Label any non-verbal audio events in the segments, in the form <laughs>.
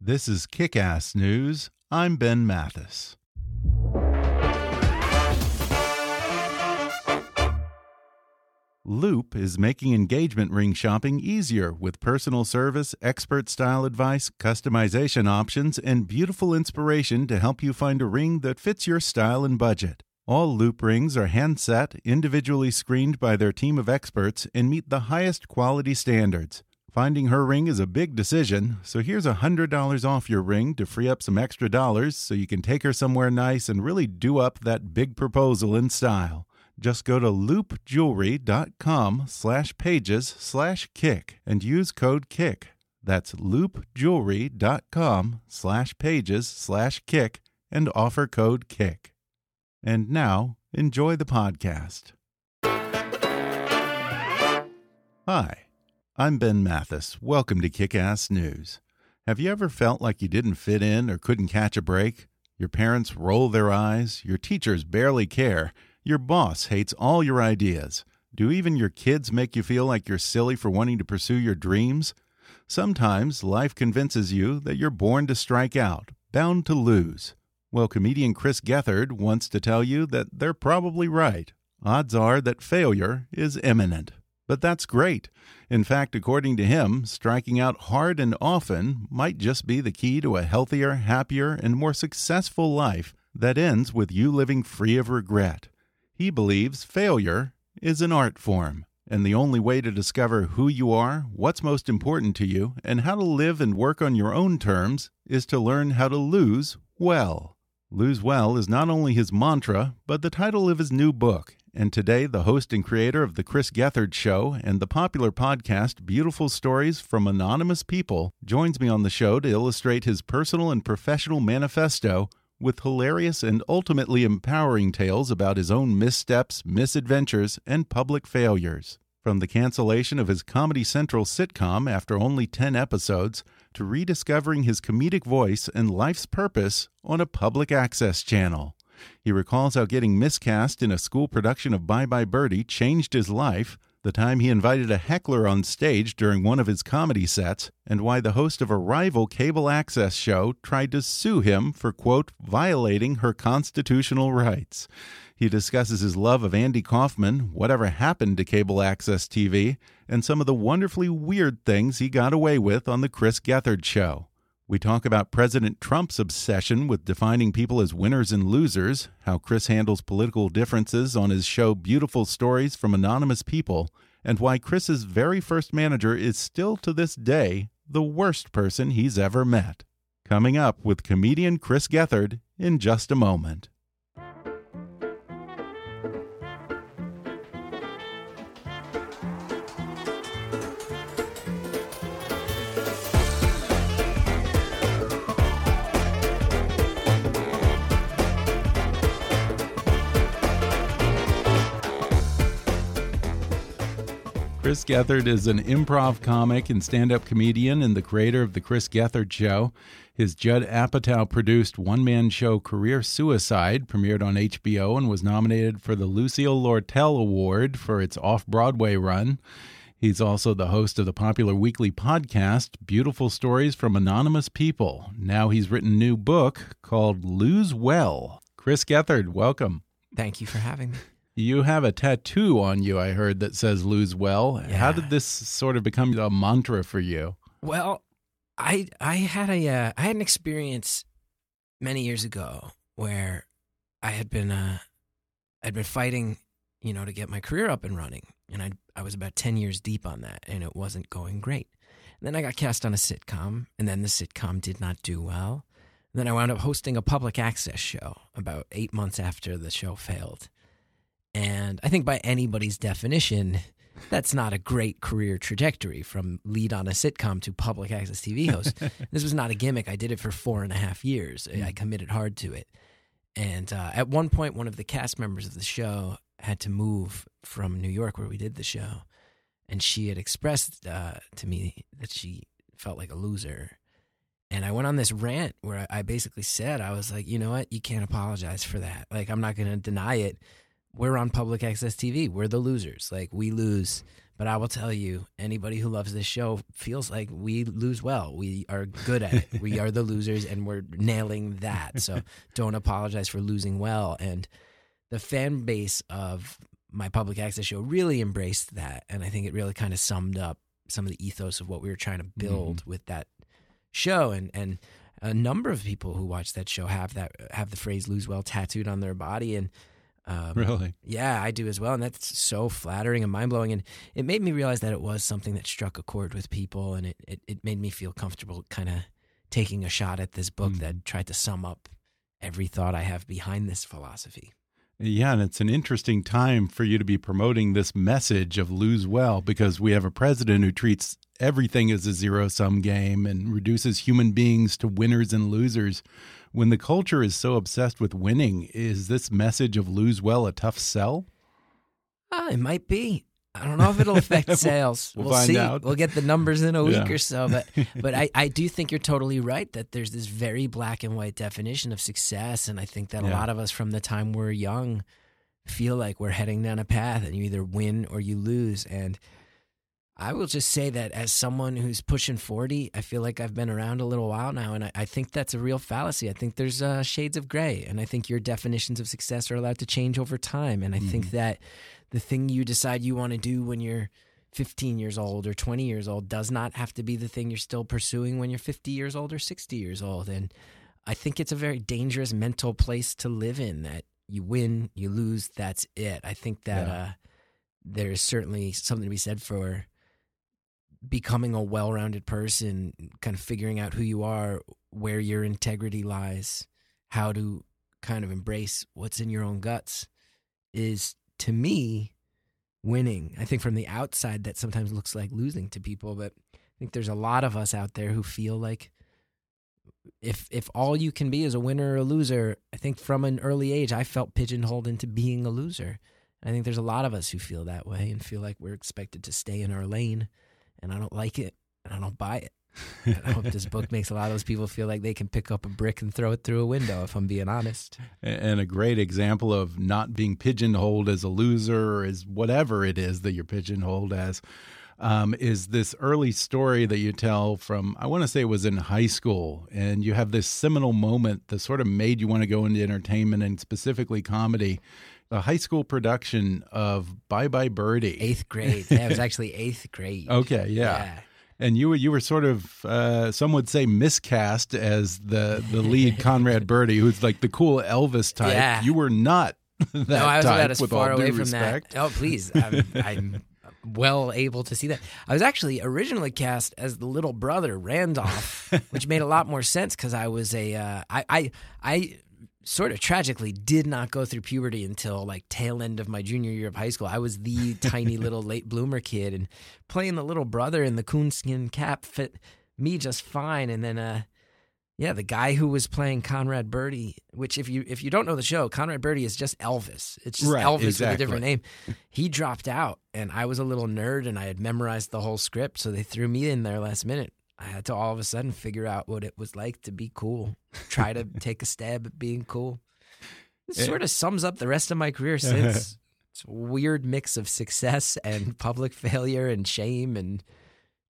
This is Kickass News. I'm Ben Mathis. Loop is making engagement ring shopping easier with personal service, expert style advice, customization options, and beautiful inspiration to help you find a ring that fits your style and budget. All Loop rings are hand set, individually screened by their team of experts, and meet the highest quality standards. Finding her ring is a big decision, so here's a $100 off your ring to free up some extra dollars so you can take her somewhere nice and really do up that big proposal in style. Just go to loopjewelry.com slash pages slash kick and use code KICK. That's loopjewelry.com slash pages slash kick and offer code KICK. And now, enjoy the podcast. Hi. I'm Ben Mathis. Welcome to Kickass News. Have you ever felt like you didn't fit in or couldn't catch a break? Your parents roll their eyes, your teachers barely care, your boss hates all your ideas. Do even your kids make you feel like you're silly for wanting to pursue your dreams? Sometimes life convinces you that you're born to strike out, bound to lose. Well, comedian Chris Gethard wants to tell you that they're probably right. Odds are that failure is imminent. But that's great. In fact, according to him, striking out hard and often might just be the key to a healthier, happier, and more successful life that ends with you living free of regret. He believes failure is an art form, and the only way to discover who you are, what's most important to you, and how to live and work on your own terms is to learn how to lose well. Lose Well is not only his mantra, but the title of his new book, and today the host and creator of The Chris Gethard Show and the popular podcast Beautiful Stories from Anonymous People joins me on the show to illustrate his personal and professional manifesto with hilarious and ultimately empowering tales about his own missteps, misadventures, and public failures. From the cancellation of his Comedy Central sitcom after only 10 episodes to rediscovering his comedic voice and life's purpose on a public access channel. He recalls how getting miscast in a school production of Bye Bye Birdie changed his life, the time he invited a heckler on stage during one of his comedy sets, and why the host of a rival cable access show tried to sue him for, quote, violating her constitutional rights. He discusses his love of Andy Kaufman, whatever happened to cable access TV, and some of the wonderfully weird things he got away with on The Chris Gethard Show. We talk about President Trump's obsession with defining people as winners and losers, how Chris handles political differences on his show Beautiful Stories from Anonymous People, and why Chris's very first manager is still to this day the worst person he's ever met. Coming up with comedian Chris Gethard in just a moment. Chris Gethard is an improv comic and stand up comedian and the creator of The Chris Gethard Show. His Judd Apatow produced one man show Career Suicide premiered on HBO and was nominated for the Lucille Lortel Award for its off Broadway run. He's also the host of the popular weekly podcast, Beautiful Stories from Anonymous People. Now he's written a new book called Lose Well. Chris Gethard, welcome. Thank you for having me. You have a tattoo on you, I heard, that says lose well. Yeah. How did this sort of become a mantra for you? Well, I I had a uh, I had an experience many years ago where I had been uh, I'd been fighting, you know, to get my career up and running, and I I was about ten years deep on that, and it wasn't going great. And then I got cast on a sitcom, and then the sitcom did not do well. And then I wound up hosting a public access show about eight months after the show failed. And I think by anybody's definition, that's not a great career trajectory from lead on a sitcom to public access TV host. <laughs> this was not a gimmick. I did it for four and a half years. I committed hard to it. And uh, at one point, one of the cast members of the show had to move from New York, where we did the show. And she had expressed uh, to me that she felt like a loser. And I went on this rant where I basically said, I was like, you know what? You can't apologize for that. Like, I'm not going to deny it we're on public access TV. We're the losers. Like we lose. But I will tell you, anybody who loves this show feels like we lose well. We are good at it. <laughs> we are the losers and we're nailing that. So <laughs> don't apologize for losing well. And the fan base of my public access show really embraced that. And I think it really kind of summed up some of the ethos of what we were trying to mm-hmm. build with that show. And and a number of people who watch that show have that have the phrase lose well tattooed on their body. And um, Really? yeah, I do as well. And that's so flattering and mind blowing. And it made me realize that it was something that struck a chord with people. And it, it, it made me feel comfortable kind of taking a shot at this book that tried to sum up every thought I have behind this philosophy. Yeah, and it's an interesting time for you to be promoting this message of lose well because we have a president who treats everything as a zero sum game and reduces human beings to winners and losers. When the culture is so obsessed with winning, is this message of lose well a tough sell? Ah, it might be. I don't know if it'll <laughs> affect sales. we'll we'll see. out. We'll get the numbers in a week Yeah. or so. But <laughs> but I, I do think you're totally right that there's this very black and white definition of success. And I think that a lot of us from the time we're young feel like we're heading down a path and you either win or you lose. And I will just say that as someone who's pushing 40, I feel like I've been around a little while now. And I, I think that's a real fallacy. I think there's uh, shades of gray. And I think your definitions of success are allowed to change over time. And I think that the thing you decide you want to do when you're 15 years old or 20 years old does not have to be the thing you're still pursuing when you're 50 years old or 60 years old. And I think it's a very dangerous mental place to live in that you win, you lose, that's it. I think that Yeah. uh, there's certainly something to be said for becoming a well rounded person, kind of figuring out who you are, where your integrity lies, how to kind of embrace what's in your own guts is to me winning. I think from the outside that sometimes looks like losing to people, but I think there's a lot of us out there who feel like if if all you can be is a winner or a loser, I think from an early age I felt pigeonholed into being a loser. I think there's a lot of us who feel that way and feel like we're expected to stay in our lane and I don't like it and I don't buy it. <laughs> I hope this book makes a lot of those people feel like they can pick up a brick and throw it through a window if I'm being honest. And a great example of not being pigeonholed as a loser or as whatever it is that you're pigeonholed as um, is this early story that you tell from, I want to say it was in high school. And you have this seminal moment that sort of made you want to go into entertainment and specifically comedy. A high school production of Bye Bye Birdie. Eighth grade. Yeah, it was <laughs> actually eighth grade. Okay, yeah. And you were you were sort of uh, some would say miscast as the the lead <laughs> Conrad Birdie, who's like the cool Elvis type. Yeah. You were not <laughs> that no, I was type. about as far away from respect. that. Oh, please. I'm, I'm well able to see that. I was actually originally cast as the little brother, Randolph, which made a lot more sense because I was a. Uh, I, I, I sort of tragically did not go through puberty until like tail end of my junior year of high school. I was the <laughs> tiny little late bloomer kid, and playing the little brother in the coonskin cap fit me just fine. And then, uh, yeah, the guy who was playing Conrad Birdie, which if you if you don't know the show, Conrad Birdie is just Elvis. It's just Right, Elvis with a different name. <laughs> He dropped out, and I was a little nerd, and I had memorized the whole script, so they threw me in there last minute. I had to all of a sudden figure out what it was like to be cool. Try to <laughs> take a stab at being cool. It sort of sums up the rest of my career <laughs> since. It's a weird mix of success and <laughs> public failure and shame and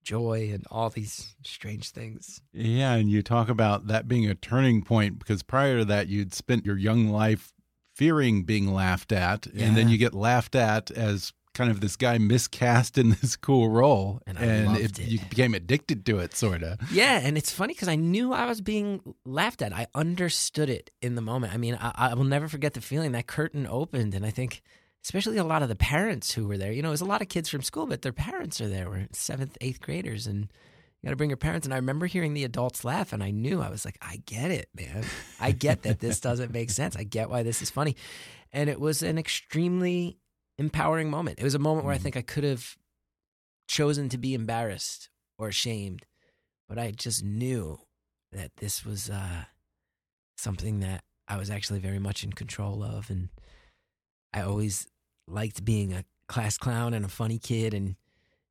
joy and all these strange things. Yeah, and you talk about that being a turning point because prior to that, you'd spent your young life fearing being laughed at, and then you get laughed at as kind of this guy miscast in <laughs> this cool role, And I loved it. you became addicted to it, sort of. Yeah, and it's funny because I knew I was being laughed at. I understood it in the moment. I mean, I, I will never forget the feeling that curtain opened, and I think, especially a lot of the parents who were there. You know, it was a lot of kids from school, but their parents are there. We're seventh, eighth graders, and you got to bring your parents. And I remember hearing the adults laugh, and I knew I was like, I get it, man. I get that this doesn't make sense. I get why this is funny, and it was an extremely empowering moment. It was a moment where I Mhm. think I could have chosen to be embarrassed or ashamed but I just knew that this was uh, something that I was actually very much in control of, and I always liked being a class clown and a funny kid, and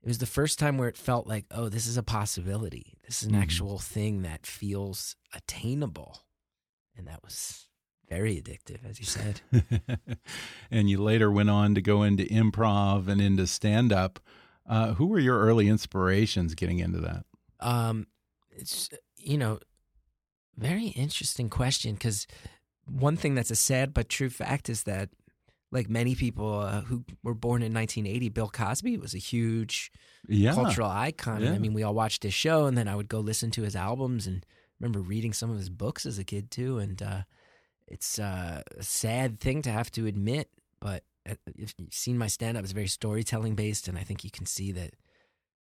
it was the first time where it felt like, oh, this is a possibility. This is an Mhm. actual thing that feels attainable, and that was very addictive, as you said. <laughs> and you later went on to go into improv and into stand up. Uh, who were your early inspirations getting into that? Um, it's you know, very interesting question because one thing that's a sad but true fact is that, like many people uh, who were born in 1980, Bill Cosby was a huge Yeah. cultural icon. And Yeah. I mean, we all watched his show, and then I would go listen to his albums, and remember reading some of his books as a kid too. And uh, it's uh, a sad thing to have to admit, but uh, if you've seen my stand up, it's very storytelling based, and I think you can see that.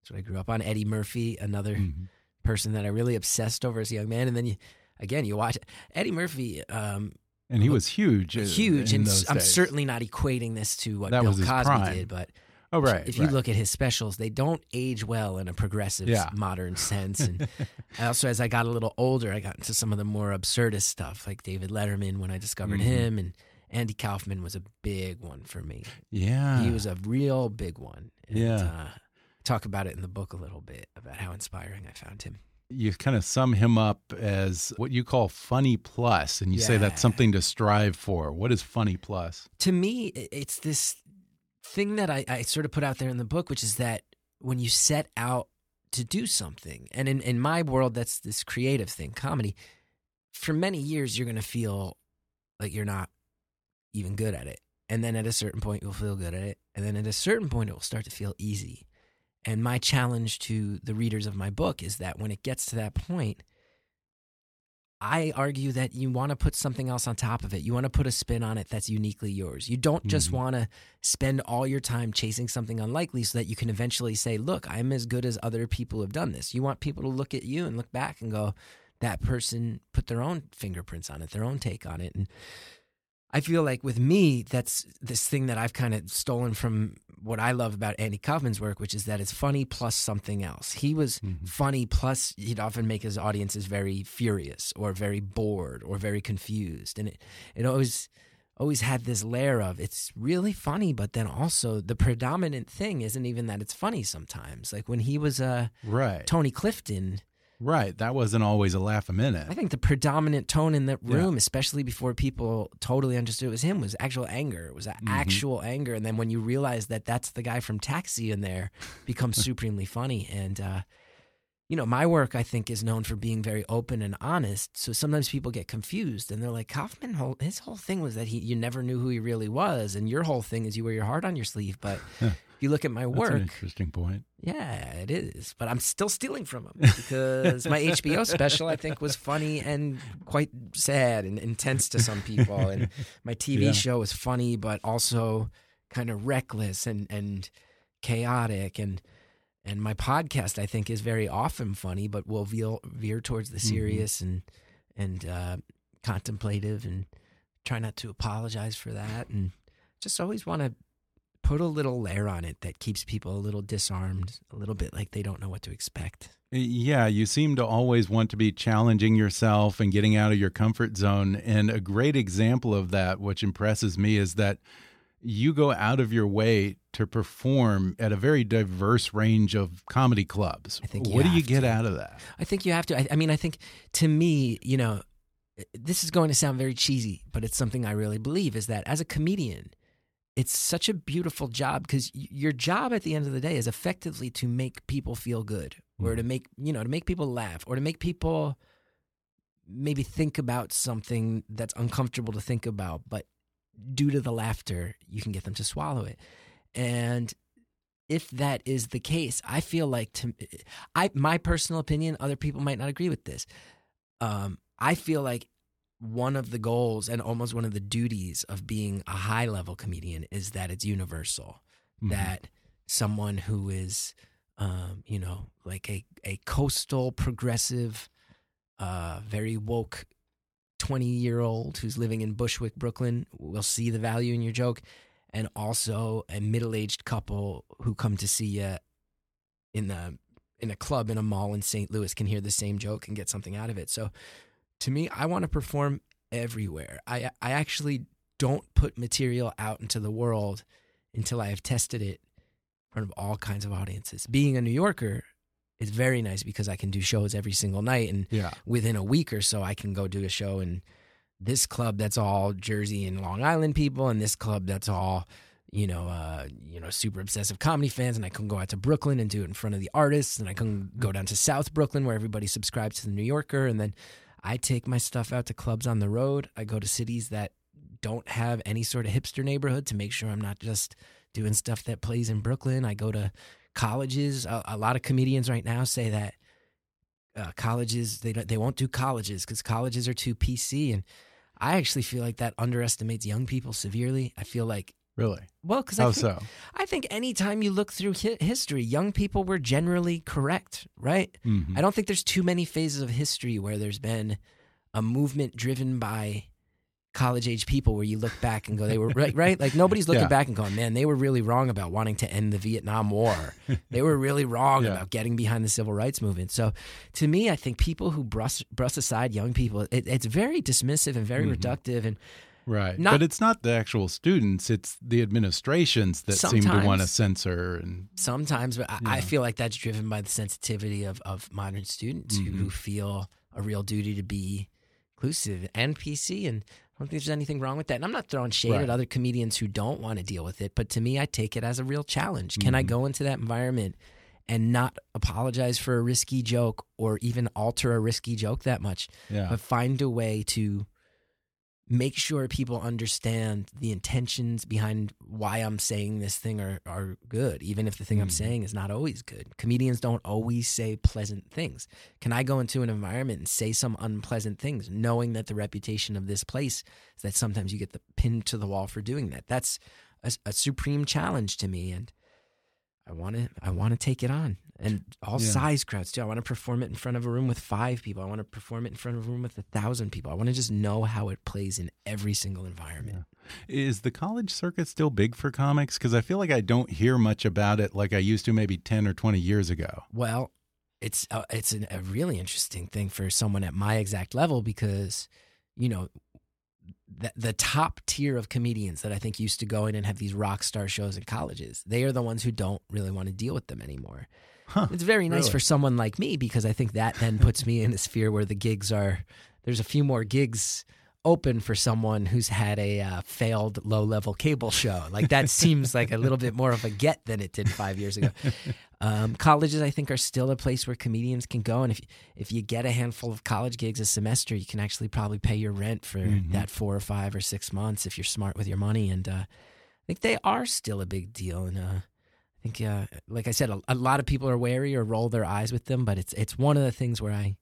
That's what I grew up on. Eddie Murphy, another Mhm. person that I really obsessed over as a young man. And then you, again, you watch Eddie Murphy, um, And he was huge. uh, huge. in and those I'm days. certainly not equating this to what That Bill was Cosby prime. did, but Oh, right. if you right. look at his specials, they don't age well in a progressive Yeah. modern <laughs> sense. And also, as I got a little older, I got into some of the more absurdist stuff, like David Letterman when I discovered Mhm. him, and Andy Kaufman was a big one for me. yeah. He was a real big one. And, Yeah. Uh, talk about it in the book a little bit about how inspiring I found him. you kind of sum him up as what you call funny plus, and you say that's something to strive for. What is funny plus? to me, it's this thing that I, I sort of put out there in the book, which is that when you set out to do something, and in, in my world, that's this creative thing, comedy, for many years, you're going to feel like you're not even good at it. And then at a certain point, you'll feel good at it. And then at a certain point, it will start to feel easy. And my challenge to the readers of my book is that when it gets to that point, I argue that you want to put something else on top of it. You want to put a spin on it that's uniquely yours. You don't just Mhm. want to spend all your time chasing something unlikely so that you can eventually say, Look, I'm as good as other people have done this. You want people to look at you and look back and go, That person put their own fingerprints on it, their own take on it. And I feel like with me, that's this thing that I've kind of stolen from what I love about Andy Kaufman's work, which is that it's funny plus something else. He was Mhm. funny plus he'd often make his audiences very furious or very bored or very confused. And it, it always always had this layer of it's really funny, but then also the predominant thing isn't even that it's funny sometimes. Like when he was uh Right. Tony Clifton, Right. That wasn't always a laugh a minute. I think the predominant tone in that Yeah. room, especially before people totally understood it was him, was actual anger. It was a Mhm. actual anger. And then when you realize that that's the guy from Taxi in there, becomes <laughs> supremely funny. And, uh, you know, my work, I think, is known for being very open and honest. So sometimes people get confused and they're like, Kaufman, his whole thing was that he you never knew who he really was. And your whole thing is you wear your heart on your sleeve. But you look at my work, interesting point. yeah, it is. But I'm still stealing from him because my HBO special, I think, was funny and quite sad and intense to some people. And my TV Yeah. show was funny, but also kind of reckless and, and chaotic. And and my podcast, I think, is very often funny, but will veer, veer towards the Mhm. serious and and uh, contemplative and try not to apologize for that. And just always want to put a little layer on it that keeps people a little disarmed, a little bit like they don't know what to expect. Yeah, you seem to always want to be challenging yourself and getting out of your comfort zone. And a great example of that, which impresses me, is that you go out of your way to perform at a very diverse range of comedy clubs. I think what do you get to. out of that? I think you have to. I, I mean, I think to me, you know, this is going to sound very cheesy, but it's something I really believe is that as a comedian, it's such a beautiful job because your job at the end of the day is effectively to make people feel good or to make, you know, to make people laugh or to make people maybe think about something that's uncomfortable to think about. But due to the laughter, you can get them to swallow it. And if that is the case, I feel like to I my personal opinion, other people might not agree with this. Um, I feel like one of the goals and almost one of the duties of being a high level comedian is that it's universal. Mhm. That someone who is, um, you know, like a, a coastal progressive, uh, very woke 20 year old who's living in Bushwick, Brooklyn will see the value in your joke. And also a middle aged couple who come to see you in the in a club in a mall in St. Louis can hear the same joke and get something out of it. So to me, I want to perform everywhere. I I actually don't put material out into the world until I have tested it in front of all kinds of audiences. Being a New Yorker is very nice because I can do shows every single night and Yeah. within a week or so I can go do a show in this club that's all Jersey and Long Island people and this club that's all you know uh you know super obsessive comedy fans and I can go out to Brooklyn and do it in front of the artists and I can go down to South Brooklyn where everybody subscribes to the New Yorker and then I take my stuff out to clubs on the road. I go to cities that don't have any sort of hipster neighborhood to make sure I'm not just doing stuff that plays in Brooklyn. I go to colleges. A, a lot of comedians right now say that uh, colleges they they won't do colleges because colleges are too PC, and I actually feel like that underestimates young people severely. I feel like Really? well because I think, so? I think anytime you look through hi- history, young people were generally correct, right? Mhm. I don't think there's too many phases of history where there's been a movement driven by college age people where you look back and go, they were right, right? Like nobody's <laughs> looking Yeah. back and going, man, they were really wrong about wanting to end the Vietnam War. <laughs> they were really wrong Yeah. about getting behind the civil rights movement. So to me, I think people who brush, brush aside young people, it, it's very dismissive and very Mhm. reductive. And Right. Not- but it's not the actual students, it's the administrations that seem to want to censor and sometimes, but I, I feel like that's driven by the sensitivity of, of modern students who, Mhm. who feel a real duty to be inclusive and PC. And I don't think there's anything wrong with that. And I'm not throwing shade Right. at other comedians who don't want to deal with it, but to me, I take it as a real challenge. Can I Mhm. go into that environment and not apologize for a risky joke or even alter a risky joke that much, yeah. but find a way to make sure people understand the intentions behind why I'm saying this thing are, are good, even if the thing I'm Mhm. saying is not always good. Comedians don't always say pleasant things. Can I go into an environment and say some unpleasant things, knowing that the reputation of this place is that sometimes you get the pinned to the wall for doing that? That's a, a supreme challenge to me, and I want to I want to take it on, and all Yeah. size crowds too. I want to perform it in front of a room with five people. I want to perform it in front of a room with a thousand people. I want to just know how it plays in every single environment. Is the college circuit still big for comics? Because I feel like I don't hear much about it like I used to maybe 10 or 20 years ago. Well, it's uh, it's an, a really interesting thing for someone at my exact level because you know the, the top tier of comedians that I think used to go in and have these rock star shows in colleges. They are the ones who don't really want to deal with them anymore. Huh, It's very nice really? for someone like me because I think that then puts me in a sphere where the gigs are there's a few more gigs open for someone who's had a uh, failed low level cable show. Like that seems like a little bit more of a get than it did five years ago. <laughs> Um, colleges, I think, are still a place where comedians can go, and if if you get a handful of college gigs a semester, you can actually probably pay your rent for Mhm. that four or five or six months if you're smart with your money. And uh, I think they are still a big deal. And uh, I think, uh, like I said, a, a lot of people are wary or roll their eyes with them, but it's it's one of the things where I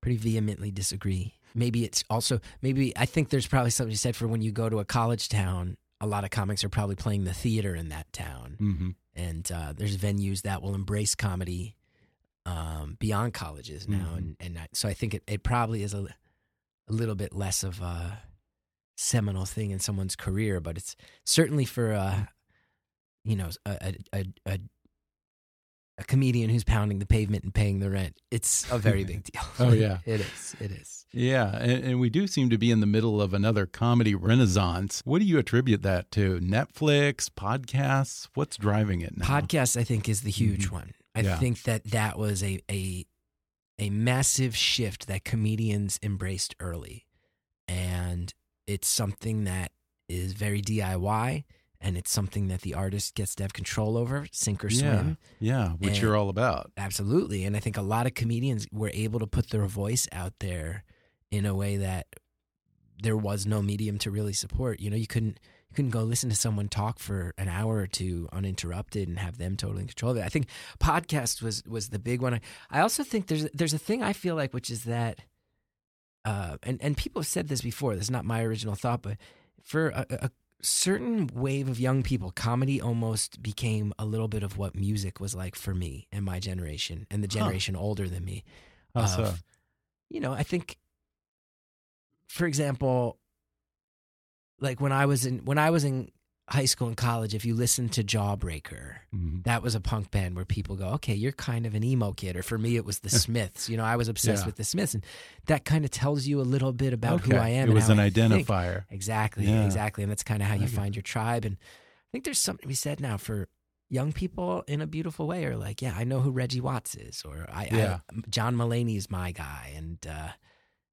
pretty vehemently disagree. Maybe it's also maybe I think there's probably something you said for when you go to a college town. A lot of comics are probably playing the theater in that town hmm and uh, there's venues that will embrace comedy um, beyond colleges now, Mhm. and and I, so I think it, it probably is a, a little bit less of a seminal thing in someone's career, but it's certainly for uh, you know a a, a a a comedian who's pounding the pavement and paying the rent. It's a very big <laughs> deal. Oh, yeah. <laughs> it is. It is. Yeah. And, and we do seem to be in the middle of another comedy renaissance. What do you attribute that to? Netflix, podcasts? What's driving it now? Podcast, I think, is the huge Mhm. one. I Yeah. think that that was a a a massive shift that comedians embraced early, and it's something that is very DIY, and it's something that the artist gets to have control over, sink or yeah. swim. Yeah. Which And- you're all about. Absolutely, and I think a lot of comedians were able to put their voice out there in a way that there was no medium to really support. You know, you couldn't you couldn't go listen to someone talk for an hour or two uninterrupted and have them totally in control of it. I think podcast was was the big one. I, I also think there's there's a thing I feel like which is that, uh, and and people have said this before. This is not my original thought, but for a, a certain wave of young people, comedy almost became a little bit of what music was like for me and my generation and the Huh. generation older than me. Of, so? You know, I think, for example, like when I was in when I was in high school and college, if you listen to Jawbreaker, Mhm. that was a punk band where people go, okay, you're kind of an emo kid. Or for me, it was the Smiths. You know, I was obsessed Yeah. with the Smiths, and that kind of tells you a little bit about who I am. It was an I think. identifier. Exactly, Yeah. exactly, and that's kind of how you find your tribe. And I think there's something to be said now for young people in a beautiful way, or like, yeah, I know who Reggie Watts is, or I, Yeah. I John Mulaney is my guy, and uh,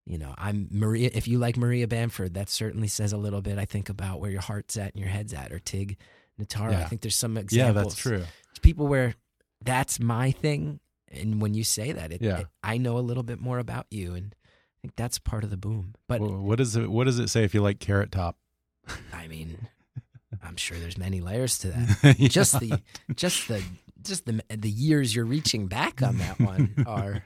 you know, I'm Maria. If you like Maria Bamford, that certainly says a little bit. I think about where your heart's at and your head's at, or Tig Notaro. I think there's some examples. Yeah, that's true. People where that's my thing, and when you say that, it, Yeah. it- I know a little bit more about you, and I think that's part of the boom. But Wh- what does it What does it say if you like Carrot Top? I mean, <laughs> I'm sure there's many layers to that. Yeah. <laughs> Just the, just the, just the the years you're reaching back on that one <laughs> are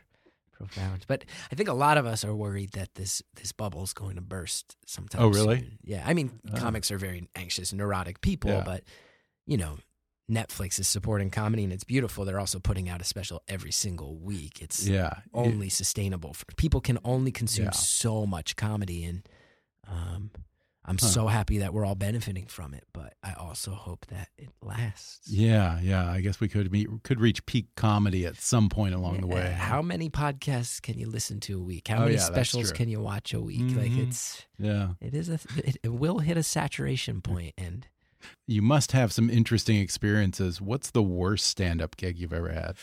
profound. But I think a lot of us are worried that this this bubble is going to burst sometime. Oh, really? soon. Yeah. I mean, Oh. comics are very anxious, neurotic people, Yeah. but you know. Netflix is supporting comedy and it's beautiful. They're also putting out a special every single week. It's yeah. only sustainable for people can only consume Yeah. so much comedy and um I'm Huh. so happy that we're all benefiting from it, but I also hope that it lasts. Yeah, yeah. I guess we could meet, could reach peak comedy at some point along the way. How many podcasts can you listen to a week? How Oh, many yeah, specials can you watch a week? Like Mhm. it's Yeah, it is a it, it will hit a saturation point and you must have some interesting experiences. What's the worst stand-up gig you've ever had?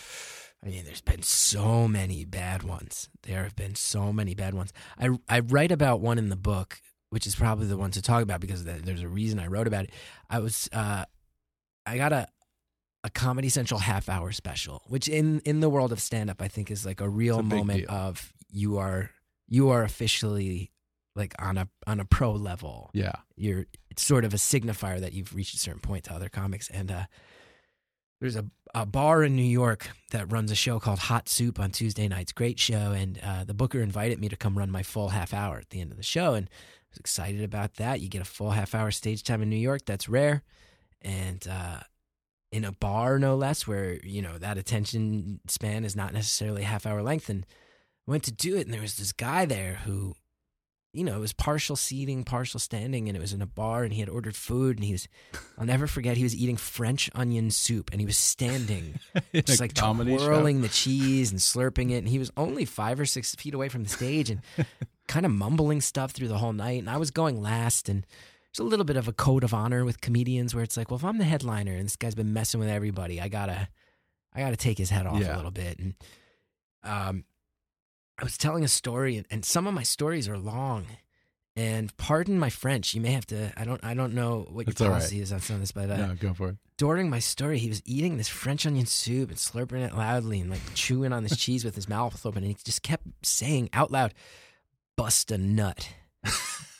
I mean, there's been so many bad ones. There have been so many bad ones. I I write about one in the book, which is probably the one to talk about because there's a reason I wrote about it. I was uh, I got a a Comedy Central half hour special, which in in the world of stand up, I think is like a real a moment deal. of you are you are officially like on a on a pro level Yeah, you're it's sort of a signifier that you've reached a certain point to other comics. And uh, there's a, a bar in New York that runs a show called Hot Soup on Tuesday nights. Great show. And uh, the booker invited me to come run my full half hour at the end of the show. And was excited about that. You get a full half hour stage time in New York. That's rare. And uh, in a bar, no less, where, you know, that attention span is not necessarily half hour length. And I went to do it. And there was this guy there who you know, it was partial seating, partial standing, and it was in a bar, and he had ordered food, and he was, I'll never forget, he was eating French onion soup, and he was standing, <laughs> In just like comedy show? twirling the cheese and slurping it, and he was only five or six feet away from the stage, and <laughs> kind of mumbling stuff through the whole night, and I was going last, and there's a little bit of a code of honor with comedians where it's like, well, if I'm the headliner, and this guy's been messing with everybody, I gotta, I gotta take his head off Yeah. a little bit, and um, I was telling a story, and, and some of my stories are long. And pardon my French, you may have to. I don't. I don't know what your That's all right. policy is on some of this, but uh, no, go for it. during my story, he was eating this French onion soup and slurping it loudly and like chewing on this cheese with his mouth open, and he just kept saying out loud, "Bust a nut,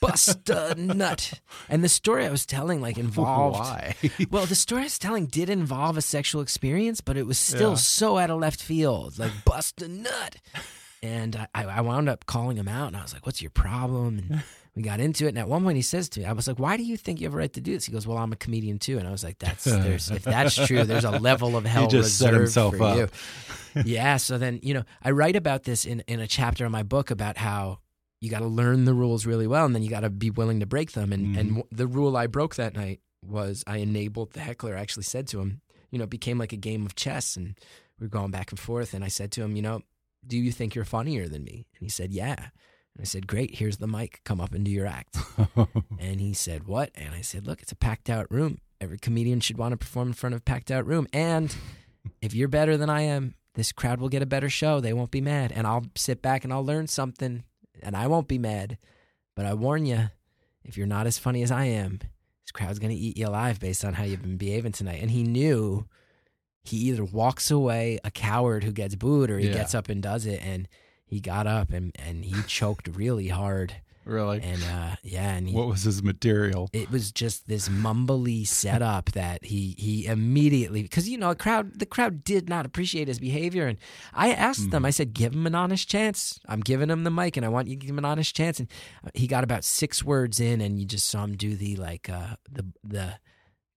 bust a <laughs> nut." And the story I was telling like involved Why? well, the story I was telling did involve a sexual experience, but it was still Yeah. so out of left field, like bust a nut. And I, I wound up calling him out, and I was like, "What's your problem?" And we got into it. And at one point, he says to me, "I was like, why do you think you have a right to do this?" He goes, "Well, I'm a comedian too." And I was like, "That's there's if that's true, there's a level of <laughs> hell just set reserved himself for up. you." yeah. So then, you know, I write about this in in a chapter of my book about how you got to learn the rules really well, and then you got to be willing to break them. And and Mhm. w- the rule I broke that night was I enabled the heckler. I actually said to him, you know, it became like a game of chess, and we were going back and forth. And I said to him, you know, do you think you're funnier than me? And he said, yeah. And I said, great. Here's the mic. Come up and do your act. <laughs> And he said, What? And I said, Look, it's a packed out room. Every comedian should want to perform in front of a packed out room. And <laughs> if you're better than I am, this crowd will get a better show. They won't be mad. And I'll sit back and I'll learn something and I won't be mad. But I warn you, if you're not as funny as I am, this crowd's going to eat you alive based on how you've been behaving tonight. And he knew he either walks away a coward who gets booed or he Yeah. gets up and does it. And he got up and, and he choked really hard. Really? And uh, yeah, and he, what was his material? it was just this mumbly setup that he he immediately because you know a crowd the crowd did not appreciate his behavior and I asked Mm-hmm. them I said give him an honest chance I'm giving him the mic and I want you to give him an honest chance and uh, he got about six words in and you just saw him do the like uh the the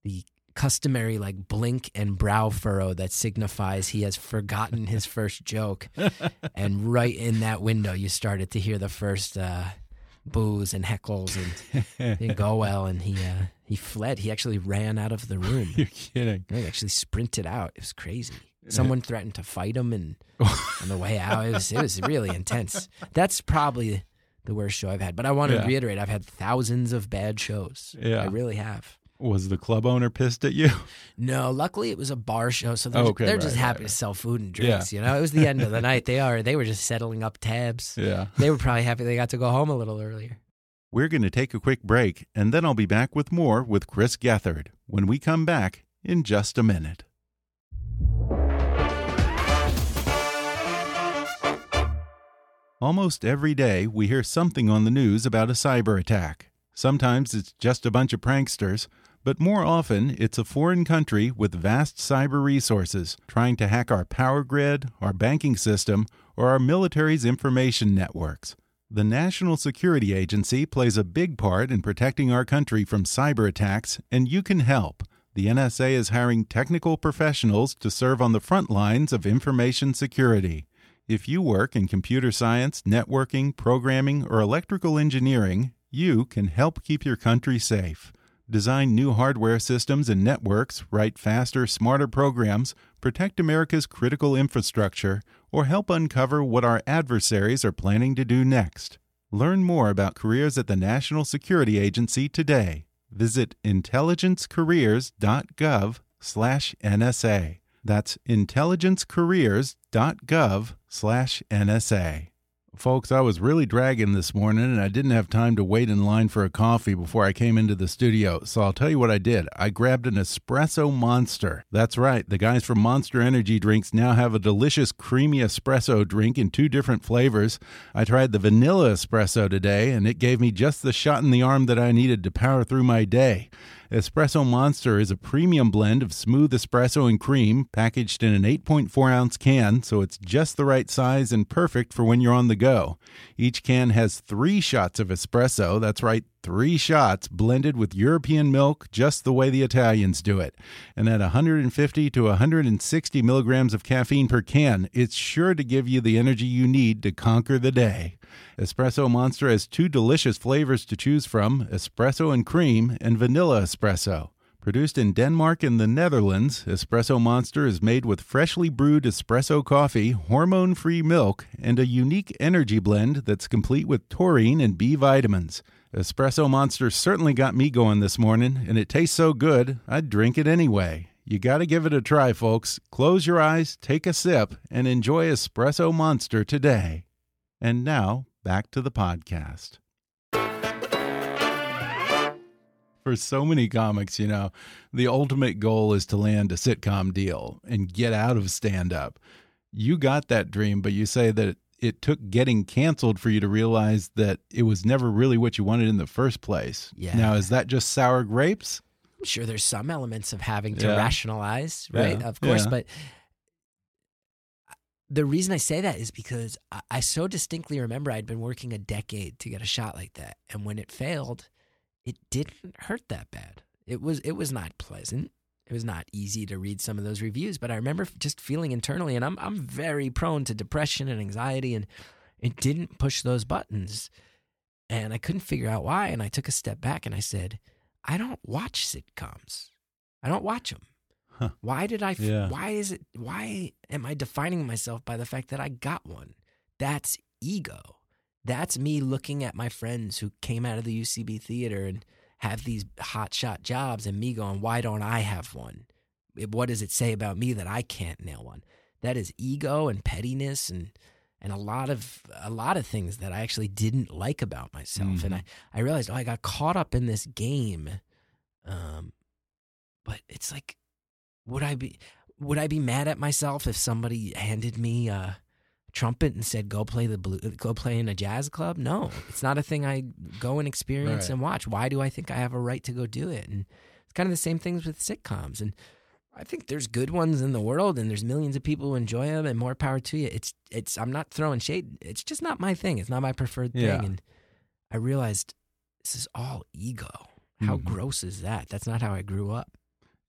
the customary like blink and brow furrow that signifies he has forgotten his first joke <laughs> and right in that window you started to hear the first uh boos and heckles and <laughs> didn't go well. And he uh he fled. He actually ran out of the <laughs> room. You're kidding. he actually sprinted out. It was crazy. Someone threatened to fight him and <laughs> on the way out. It was it was really intense. That's probably the worst show i've had but i want to Yeah. reiterate i've had thousands of bad shows. Yeah. i really have Was the club owner pissed at you? <laughs> no luckily it was a bar show so they're, Oh, okay, they're right, just happy right. to sell food and drinks you know it was the end of the <laughs> night they are they were just settling up tabs Yeah. they were probably happy they got to go home a little earlier We're going to take a quick break, and then I'll be back with more with Chris Gethard when we come back in just a minute. Almost every day, we hear something on the news about a cyber attack. Sometimes it's just a bunch of pranksters, but more often it's a foreign country with vast cyber resources trying to hack our power grid, our banking system, or our military's information networks. The National Security Agency plays a big part in protecting our country from cyber attacks, and you can help. The NSA is hiring technical professionals to serve on the front lines of information security. If you work in computer science, networking, programming, or electrical engineering, you can help keep your country safe. Design new hardware systems and networks, write faster, smarter programs, protect America's critical infrastructure, or help uncover what our adversaries are planning to do next. Learn more about careers at the National Security Agency today. Visit intelligencecareers.gov/nsa. That's intelligencecareers.gov/nsa. Folks, I was really dragging this morning and I didn't have time to wait in line for a coffee before I came into the studio. So I'll tell you what I did. I grabbed an espresso monster. That's right. The guys from Monster Energy Drinks now have a delicious creamy espresso drink in two different flavors. I tried the vanilla espresso today and it gave me just the shot in the arm that I needed to power through my day. Espresso Monster is a premium blend of smooth espresso and cream, packaged in an 8.4 ounce can, so it's just the right size and perfect for when you're on the go. Each can has three shots of espresso, that's right, three shots, blended with European milk just the way the Italians do it. And at 150 to 160 milligrams of caffeine per can, it's sure to give you the energy you need to conquer the day. Espresso Monster has two delicious flavors to choose from espresso and cream, and vanilla espresso. Produced in Denmark and the Netherlands, Espresso Monster is made with freshly brewed espresso coffee, hormone free milk, and a unique energy blend that's complete with taurine and B vitamins. Espresso Monster certainly got me going this morning, and it tastes so good, I'd drink it anyway. You gotta give it a try, folks. Close your eyes, take a sip, and enjoy Espresso Monster today. And now, back to the podcast. For so many comics, you know, the ultimate goal is to land a sitcom deal and get out of stand up. You got that dream, but you say that it took getting canceled for you to realize that it was never really what you wanted in the first place. Yeah. Now, is that just sour grapes? I'm sure there's some elements of having to Yeah. rationalize, right? Yeah. Of course, Yeah. but the reason I say that is because I, I so distinctly remember I'd been working a decade to get a shot like that, and when it failed, it didn't hurt that bad. It was it was not pleasant. It was not easy to read some of those reviews, but I remember just feeling internally, and I'm I'm very prone to depression and anxiety, and it didn't push those buttons, and I couldn't figure out why. And I took a step back and I said, I don't watch sitcoms. I don't watch them. Huh. Why did I? f- Yeah. Why is it? Why am I defining myself by the fact that I got one? That's ego. That's me looking at my friends who came out of the UCB theater and have these hotshot jobs, and me going, "Why don't I have one? What does it say about me that I can't nail one?" That is ego and pettiness and and a lot of a lot of things that I actually didn't like about myself. And I I realized, oh, I got caught up in this game. Um, but it's like, would I be would I be mad at myself if somebody handed me a trumpet and said go play the blue, go play in a jazz club. No, it's not a thing I go and experience Right. and watch. Why do I think I have a right to go do it? And it's kind of the same things with sitcoms. And I think there's good ones in the world, and there's millions of people who enjoy them, and more power to you. It's it's I'm not throwing shade. It's just not my thing. It's not my preferred thing. Yeah. And I realized this is all ego. How Mhm. gross is that? That's not how I grew up.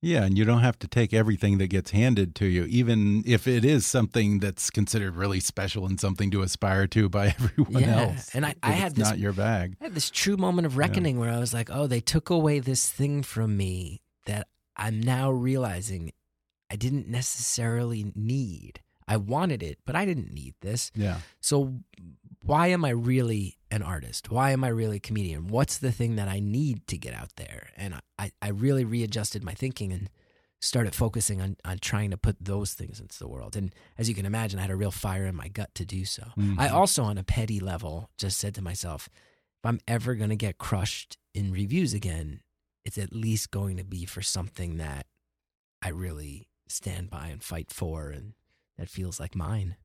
Yeah, and you don't have to take everything that gets handed to you, even if it is something that's considered really special and something to aspire to by <laughs> everyone Yeah, else. and I- I had this- not your bag. I had this true moment of reckoning where I was like, oh, they took away this thing from me that I'm now realizing I didn't necessarily need. I wanted it, but I didn't need this. Yeah, So why am I really an artist? Why am I really a comedian? What's the thing that I need to get out there? And I, I really readjusted my thinking and started focusing on, on trying to put those things into the world. And as you can imagine, I had a real fire in my gut to do so. I Mhm. also, on a petty level, just said to myself, if I'm ever going to get crushed in reviews again, it's at least going to be for something that I really stand by and fight for and that feels like mine.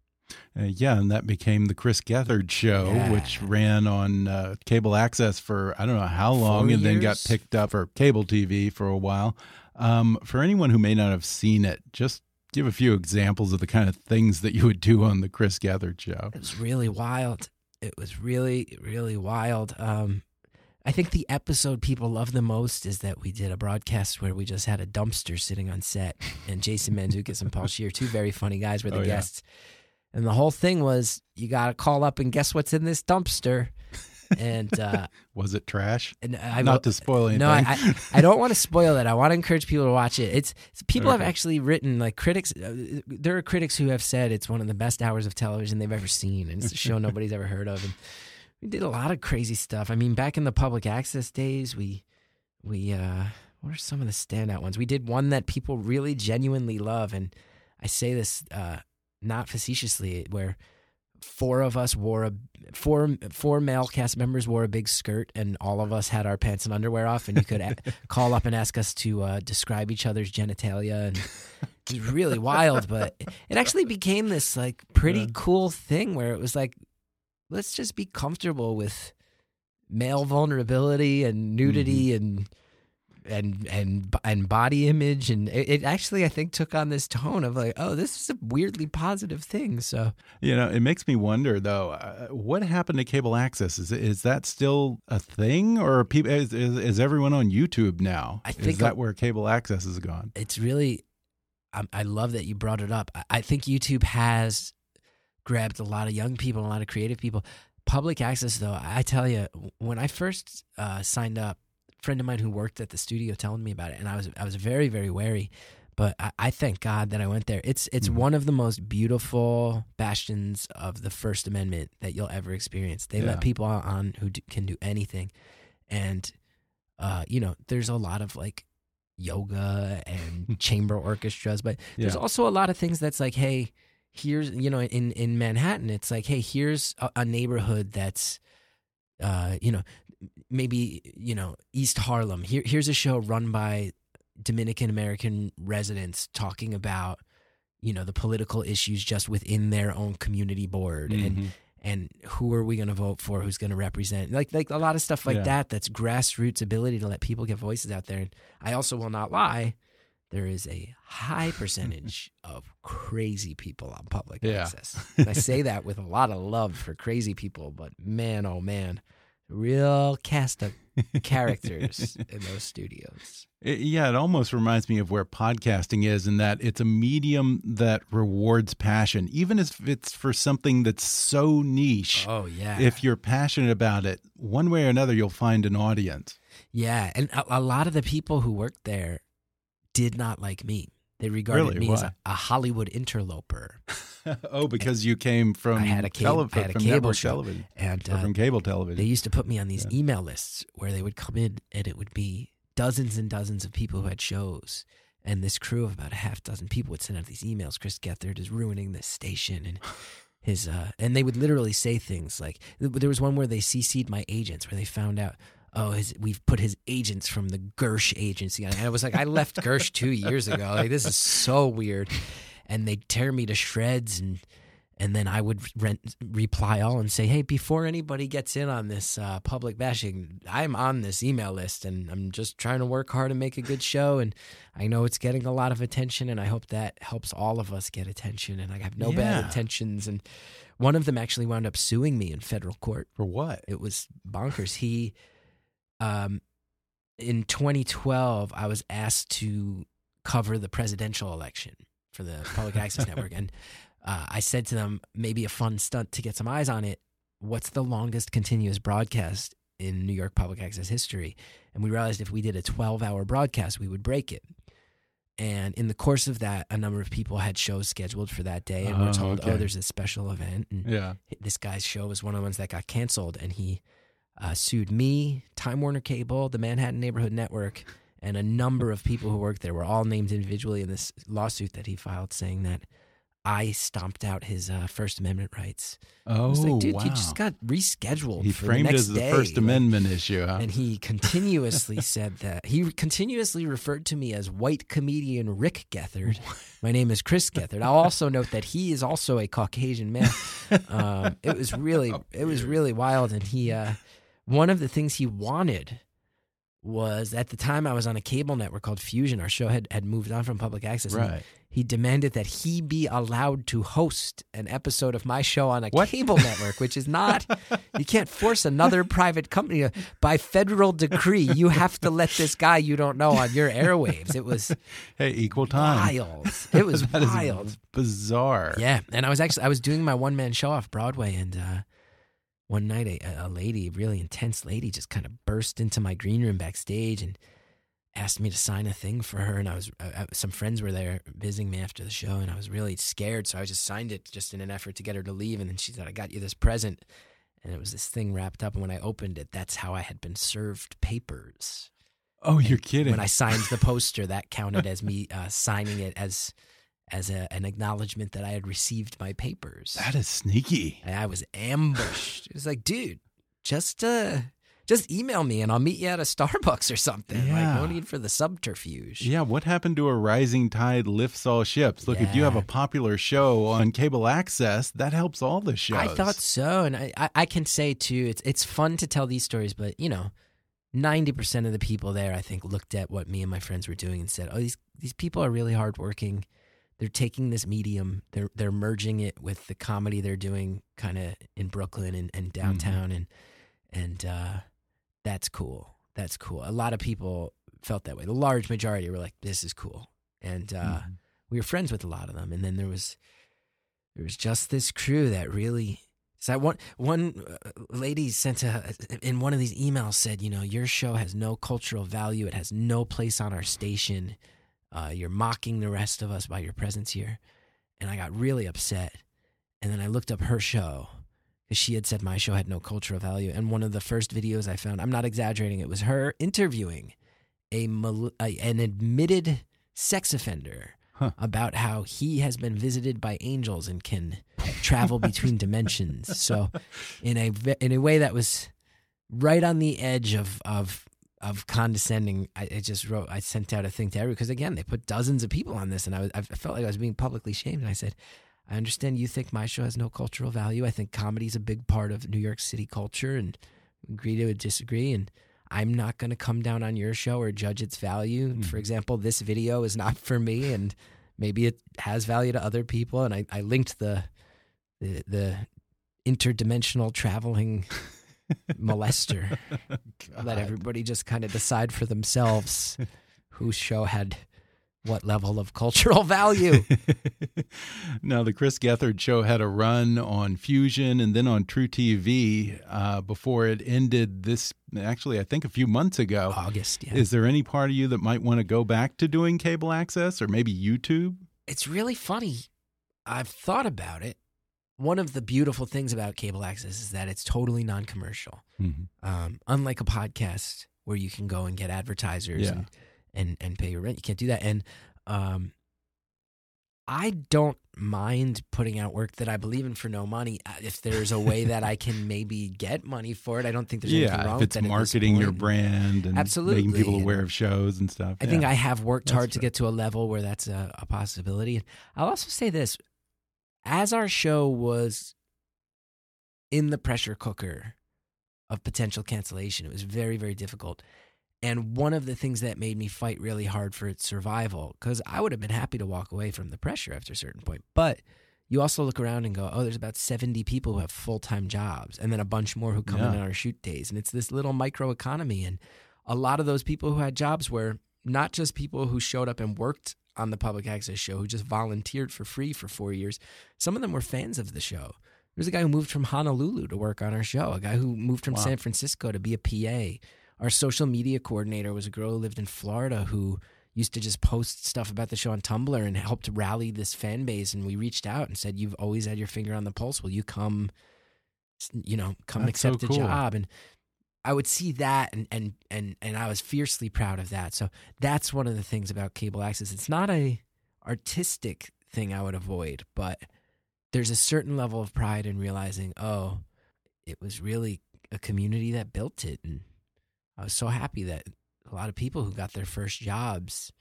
Uh, yeah, and that became the Chris Gethard show, which ran on uh, cable access for I don't know how long, Four and then got picked up for cable TV for a while. Um, for anyone who may not have seen it, just give a few examples of the kind of things that you would do on the Chris Gethard show. It was really wild. It was really, really wild. Um, I think the episode people love the most is that we did a broadcast where we just had a dumpster sitting on set, and Jason Mantzoukas and Paul Scheer, two very funny guys, were the Oh, yeah. And the whole thing was you got to call up and guess what's in this dumpster. And uh, <laughs> Was it trash? and I Not to spoil anything. no, I, I, I don't want to spoil it. I want to encourage people to watch it. It's, it's- people have actually written like critics. Uh, there are critics who have said it's one of the best hours of television they've ever seen, and it's a show nobody's ever heard of. And we did a lot of crazy stuff. I mean, back in the public access days, we we uh, what are some of the standout ones? We did one that people really genuinely love, and I say this uh, not facetiously, where four of us wore a four four male cast members wore a big skirt and all of us had our pants and underwear off and you could a- <laughs> call up and ask us to uh, describe each other's genitalia and it was really wild but it actually became this like pretty Yeah. cool thing where it was like let's just be comfortable with male vulnerability and nudity and and and and body image and it, it actually I think took on this tone of like oh this is a weirdly positive thing so You know, it makes me wonder though, uh, what happened to cable access? Is is that still a thing, or people is, is, is everyone on YouTube now? I is think that a- where cable access is gone? it's really I, I love that you brought it up I, I think youtube has grabbed a lot of young people a lot of creative people public access though i tell you when i first uh, signed up friend of mine who worked at the studio telling me about it and i was i was very very wary but I, I thank God that I went there. It's it's Mhm. one of the most beautiful bastions of the First Amendment that you'll ever experience. They Yeah. let people on who do, can do anything, and uh, you know, there's a lot of like yoga and <laughs> chamber orchestras, but there's Yeah. also a lot of things that's like, hey, here's you know, in in Manhattan, it's like, hey, here's a, a neighborhood that's, uh, you know, maybe you know East Harlem. Here, here's a show run by Dominican American residents talking about you know the political issues just within their own community board and Mhm. and who are we going to vote for who's going to represent like like a lot of stuff like Yeah. that that's grassroots ability to let people get voices out there and i also will not lie there is a high <laughs> percentage of crazy people on public Yeah. access and i say that with a lot of love for crazy people but man oh man real cast of <laughs> characters in those studios It- yeah, it almost reminds me of where podcasting is in that it's a medium that rewards passion, even if it's for something that's so niche. oh yeah If you're passionate about it, one way or another, you'll find an audience. Yeah, and a, a lot of the people who worked there did not like me. They regarded Really? me as a, a Hollywood interloper, <laughs> oh, because you came from I had a cable- tele- I had a from cable show. television and uh, from cable television. they used to put me on these Yeah. email lists where they would come in, and it would be dozens and dozens of people who had shows. And this crew of about a half dozen people would send out these emails. Chris Gethard is ruining this station, and <sighs> his uh, and they would literally say things like there was one where they cc'd my agents where they found out oh his, we've put his agents from the gersh agency on and i was like i left gersh two <laughs> years ago like this is so weird and they'd tear me to shreds and and then I would rent, reply all and say, "Hey, before anybody gets in on this uh, public bashing, I'm on this email list, and I'm just trying to work hard and make a good show. And I know it's getting a lot of attention, and I hope that helps all of us get attention. And I have no bad Yeah. intentions. And one of them actually wound up suing me in federal court. For what? It was bonkers. He, um, in 2012, I was asked to cover the presidential election for the Public Access <laughs> Network, and uh, I said to them, maybe a fun stunt to get some eyes on it. What's the longest continuous broadcast in New York public access history? And we realized if we did a 12 hour broadcast, we would break it. And in the course of that, a number of people had shows scheduled for that day, and Oh, we're told, okay. "Oh, there's a special event." And Yeah. this guy's show was one of the ones that got canceled, and he uh, sued me, Time Warner Cable, the Manhattan Neighborhood Network, and a number of people who worked there. Were all named individually in this lawsuit that he filed, saying that I stomped out his uh, First Amendment rights. I Oh, was like, dude, wow. you just got rescheduled. he for framed the it as the day. First Like, Amendment issue, huh? and he <laughs> continuously said that he continuously referred to me as white comedian Rick Gethard. My name is Chris Gethard. I'll also note that he is also a Caucasian man. <laughs> Um, it was really, it was really wild. And he, uh, one of the things he wanted was at the time I was on a cable network called Fusion. Our show had had moved on from public access. right. He demanded that he be allowed to host an episode of my show on a What? cable network, which is not, <laughs> you can't force another private company by federal decree. You have to let this guy you don't know on your airwaves. It was <laughs> Hey, equal time. wild. It <laughs> was wild. bizarre. Yeah, and I was actually I was doing my one man show off Broadway, and uh, one night a, a lady, a really intense lady, just kind of burst into my green room backstage and asked me to sign a thing for her. And I was uh, some friends were there visiting me after the show, and I was really scared, so I just signed it just in an effort to get her to leave. And then she said, "I got you this present." And it was this thing wrapped up, and when I opened it, that's how I had been served papers. Oh, you're kidding. When I signed the poster, that counted as me uh, signing it as as a, an acknowledgement that I had received my papers. that is sneaky. And I was ambushed. It was like, dude, just uh, just email me and I'll meet you at a Starbucks or something. Like, no Yeah. need for the subterfuge. Yeah, what happened to a rising tide lifts all ships? Look, if you have a popular show on cable access, that helps all the shows. I thought so, and I, I, I can say too, it's it's fun to tell these stories, but you know, ninety percent of the people there, I think, looked at what me and my friends were doing and said, "Oh, these these people are really hardworking. They're taking this medium, they're they're merging it with the comedy they're doing, kind of in Brooklyn and, and downtown, and and uh, that's cool. That's cool. A lot of people felt that way. The large majority were like, "This is cool," and uh, Mhm. we were friends with a lot of them. And then there was there was just this crew that really. So I one one uh, lady sent a in one of these emails said, you know, your show has no cultural value. It has no place on our station. Uh, you're mocking the rest of us by your presence here, and I got really upset. And then I looked up her show because she had said my show had no cultural value. And one of the first videos I found, I'm not exaggerating, it was her interviewing a, a an admitted sex offender Huh. about how he has been visited by angels and can travel between dimensions. So, in a in a way that was right on the edge of of of condescending, I, I just wrote. I sent out a thing to everyone because again, they put dozens of people on this, and I was I felt like I was being publicly shamed. And I said, I understand you think my show has no cultural value. I think comedy is a big part of New York City culture, and agree to disagree. And I'm not going to come down on your show or judge its value. Hmm. For example, this video is not for me, and maybe it has value to other people. And I, I linked the the, the interdimensional traveling <laughs> molester. <laughs> Let everybody just kind of decide for themselves <laughs> whose show had what level of cultural value. <laughs> now, the Chris Gethard show had a run on Fusion and then on truTV uh, before it ended this, actually, I think a few months ago. August, yeah. Is there any part of you that might want to go back to doing cable access or maybe YouTube? it's really funny. I've thought about it. One of the beautiful things about cable access is that it's totally non-commercial. Um, unlike a podcast where you can go and get advertisers Yeah. and, and and pay your rent, you can't do that. And um, I don't mind putting out work that I believe in for no money. Uh, If there's a way that I can maybe get money for it, I don't think there's anything Yeah, wrong if with it's that at this marketing your brand and Absolutely, making people aware of shows and stuff. I think. I have worked That's hard to get to a level where that's a, a possibility. I'll also say this: as our show was in the pressure cooker of potential cancellation, it was very, very difficult. And one of the things that made me fight really hard for its survival, because I would have been happy to walk away from the pressure after a certain point. But you also look around and go, oh, there's about 70 people who have full time jobs, and then a bunch more who come Yeah. in on our shoot days. And it's this little micro economy. And a lot of those people who had jobs were not just people who showed up and worked on the public access show, who just volunteered for free for four years. Some of them were fans of the show. There's a guy who moved from Honolulu to work on our show, a guy who moved from Wow. San Francisco to be a PA. Our social media coordinator was a girl who lived in Florida who used to just post stuff about the show on Tumblr and helped rally this fan base. And we reached out and said, "You've always had your finger on the pulse. Will you come? You know, come That's so accept cool. a job?" And I would see that, and and and and I was fiercely proud of that. So that's one of the things about cable access. It's not a artistic thing I would avoid, but there's a certain level of pride in realizing, oh, it was really a community that built it, and I was so happy that a lot of people who got their first jobs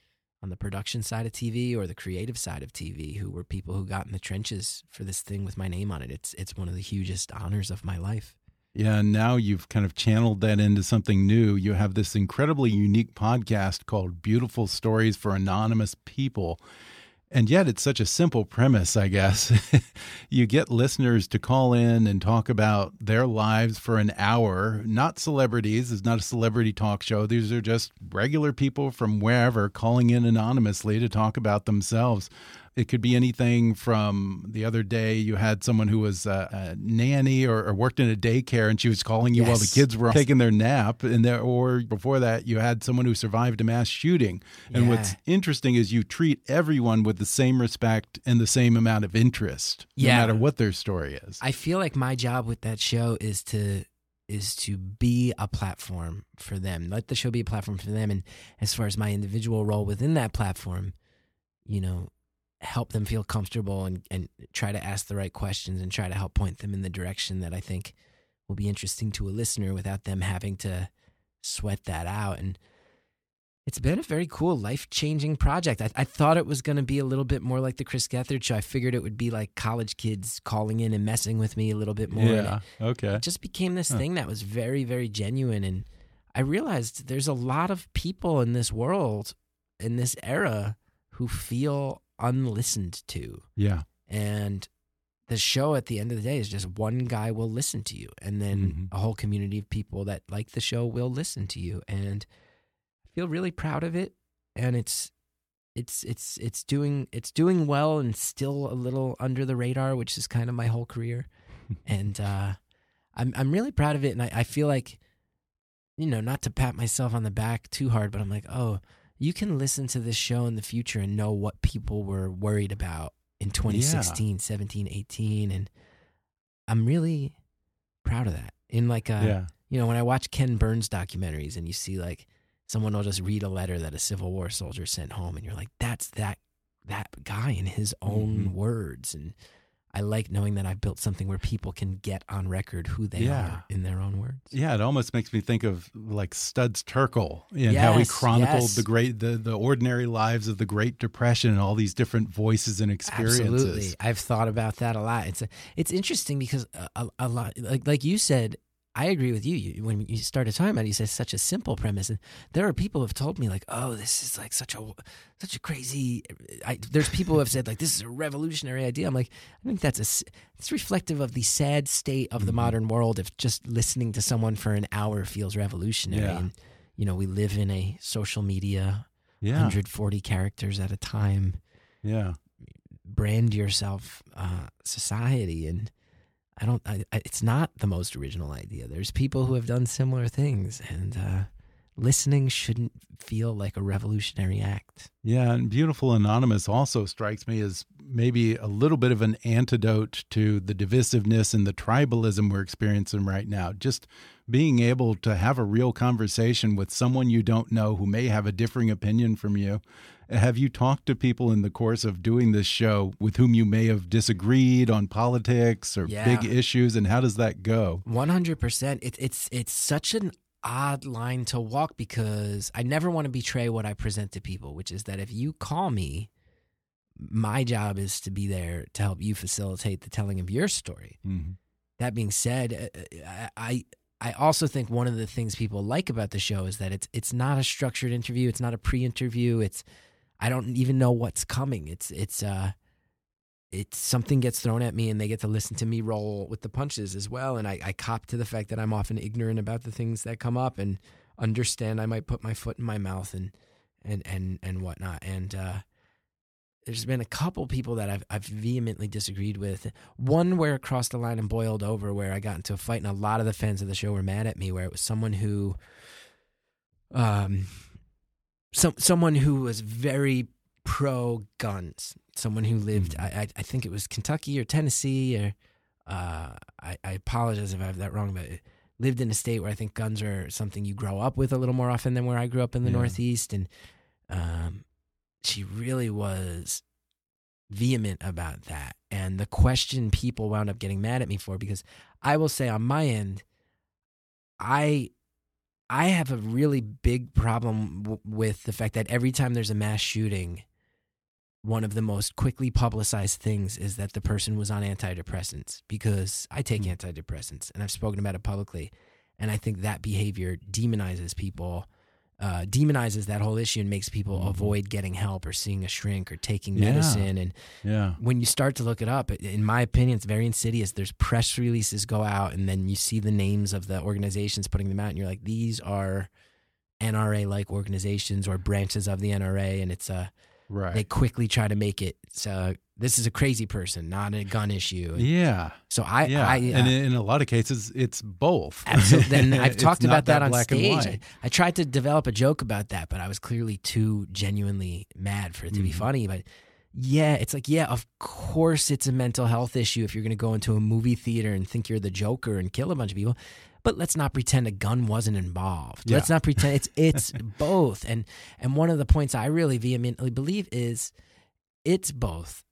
on the production side of TV or the creative side of TV, who were people who got in the trenches for this thing with my name on it. It's it's one of the hugest honors of my life. Yeah, and now you've kind of channeled that into something new. You have this incredibly unique podcast called Beautiful Stories for Anonymous People. And yet it's such a simple premise, I guess. <laughs> you get listeners to call in and talk about their lives for an hour, not celebrities. It's not a celebrity talk show. These are just regular people from wherever calling in anonymously to talk about themselves. It could be anything from the other day you had someone who was a, a nanny or, or worked in a daycare and she was calling you while the kids were taking their nap. And there, or before that, you had someone who survived a mass shooting. And what's interesting is you treat everyone with the same respect and the same amount of interest, Yeah. no matter what their story is. I feel like my job with that show is to is to be a platform for them. Let the show be a platform for them and as far as my individual role within that platform, you know, help them feel comfortable and, and try to ask the right questions and try to help point them in the direction that I think will be interesting to a listener without them having to sweat that out. And it's been a very cool, life changing project. I, I thought it was going to be a little bit more like the Chris Gethard show. I figured it would be like college kids calling in and messing with me a little bit more. Yeah. Okay. it just became this Huh. thing that was very, very genuine. And I realized there's a lot of people in this world, in this era, who feel unlistened to. Yeah. And the show at the end of the day is just one guy will listen to you, and then Mhm. a whole community of people that like the show will listen to you. And I feel really proud of it. And it's it's it's it's doing it's doing well and still a little under the radar, which is kind of my whole career. <laughs> and uh, I'm I'm really proud of it, and I, I feel like you know not to pat myself on the back too hard, but I'm like, oh, you can listen to this show in the future and know what people were worried about in 2016, 17, 18, and I'm really proud of that. In like a yeah. you know, when I watch Ken Burns documentaries and you see like someone will just read a letter that a Civil War soldier sent home, and you're like, that's that that guy in his own Mhm. words. And I like knowing that I've built something where people can get on record who they Yeah. are in their own words. Yeah, it almost makes me think of like Studs Terkel and how he chronicled yes. the great the, the ordinary lives of the Great Depression and all these different voices and experiences. Absolutely, I've thought about that a lot. It's a, it's interesting because a, a, a lot, like like you said, I agree with you. you. When you started talking about it, you said such a simple premise, and there are people who have told me like, "Oh, this is like such a such a crazy." I, there's people who have said like, "This is a revolutionary idea." I'm like, I think that's a it's reflective of the sad state of the Mhm. modern world. If just listening to someone for an hour feels revolutionary, Yeah. and you know, we live in a social media Yeah, 140 characters at a time yeah, brand yourself uh, society and i don't I, it's not the most original idea there's people who have done similar things and uh, listening shouldn't feel like a revolutionary act yeah. And Beautiful Anonymous also strikes me as maybe a little bit of an antidote to the divisiveness and the tribalism we're experiencing right now. Just being able to have a real conversation with someone you don't know who may have a differing opinion from you. Have you talked to people in the course of doing this show with whom you may have disagreed on politics or Yeah. big issues, and how does that go? 100% it, it's it's such an odd line to walk because i never want to betray what i present to people which is that if you call me my job is to be there to help you facilitate the telling of your story. Mm-hmm. That being said, uh, I I also think one of the things people like about the show is that it's it's not a structured interview. It's not a pre-interview. It's I don't even know what's coming. It's it's uh it's something gets thrown at me and they get to listen to me roll with the punches as well. And I, I cop to the fact that I'm often ignorant about the things that come up and understand I might put my foot in my mouth and and and and whatnot. And uh, there's been a couple people that I've I've vehemently disagreed with. One where it crossed the line and boiled over, where I got into a fight, and a lot of the fans of the show were mad at me. Where it was someone who, um, some someone who was very pro guns, someone who lived, I, I, I think it was Kentucky or Tennessee, or uh, I, I apologize if I have that wrong, but lived in a state where I think guns are something you grow up with a little more often than where I grew up in the Yeah. Northeast, and um, she really was vehement about that. And the question people wound up getting mad at me for, because I will say on my end, I I have a really big problem w- with the fact that every time there's a mass shooting, one of the most quickly publicized things is that the person was on antidepressants because I take Mm. antidepressants and I've spoken about it publicly. And I think that behavior demonizes people, uh, demonizes that whole issue and makes people Mhm. avoid getting help or seeing a shrink or taking Yeah. medicine. And Yeah. when you start to look it up, in my opinion, it's very insidious. There's press releases go out, and then you see the names of the organizations putting them out, and you're like, these are NRA like organizations or branches of the NRA, and it's a Right. they quickly try to make it so this is a crazy person, not a gun issue. And yeah. So I, yeah. I, and uh, in a lot of cases, it's both. Absolutely. <laughs> And I've talked about that, on stage. I, I tried to develop a joke about that, but I was clearly too genuinely mad for it to be Mhm. funny. But yeah, it's like, yeah, of course it's a mental health issue if you're going to go into a movie theater and think you're the Joker and kill a bunch of people. But let's not pretend a gun wasn't involved. Yeah. Let's not pretend it's <laughs> it's both. And and one of the points I really vehemently believe is it's both.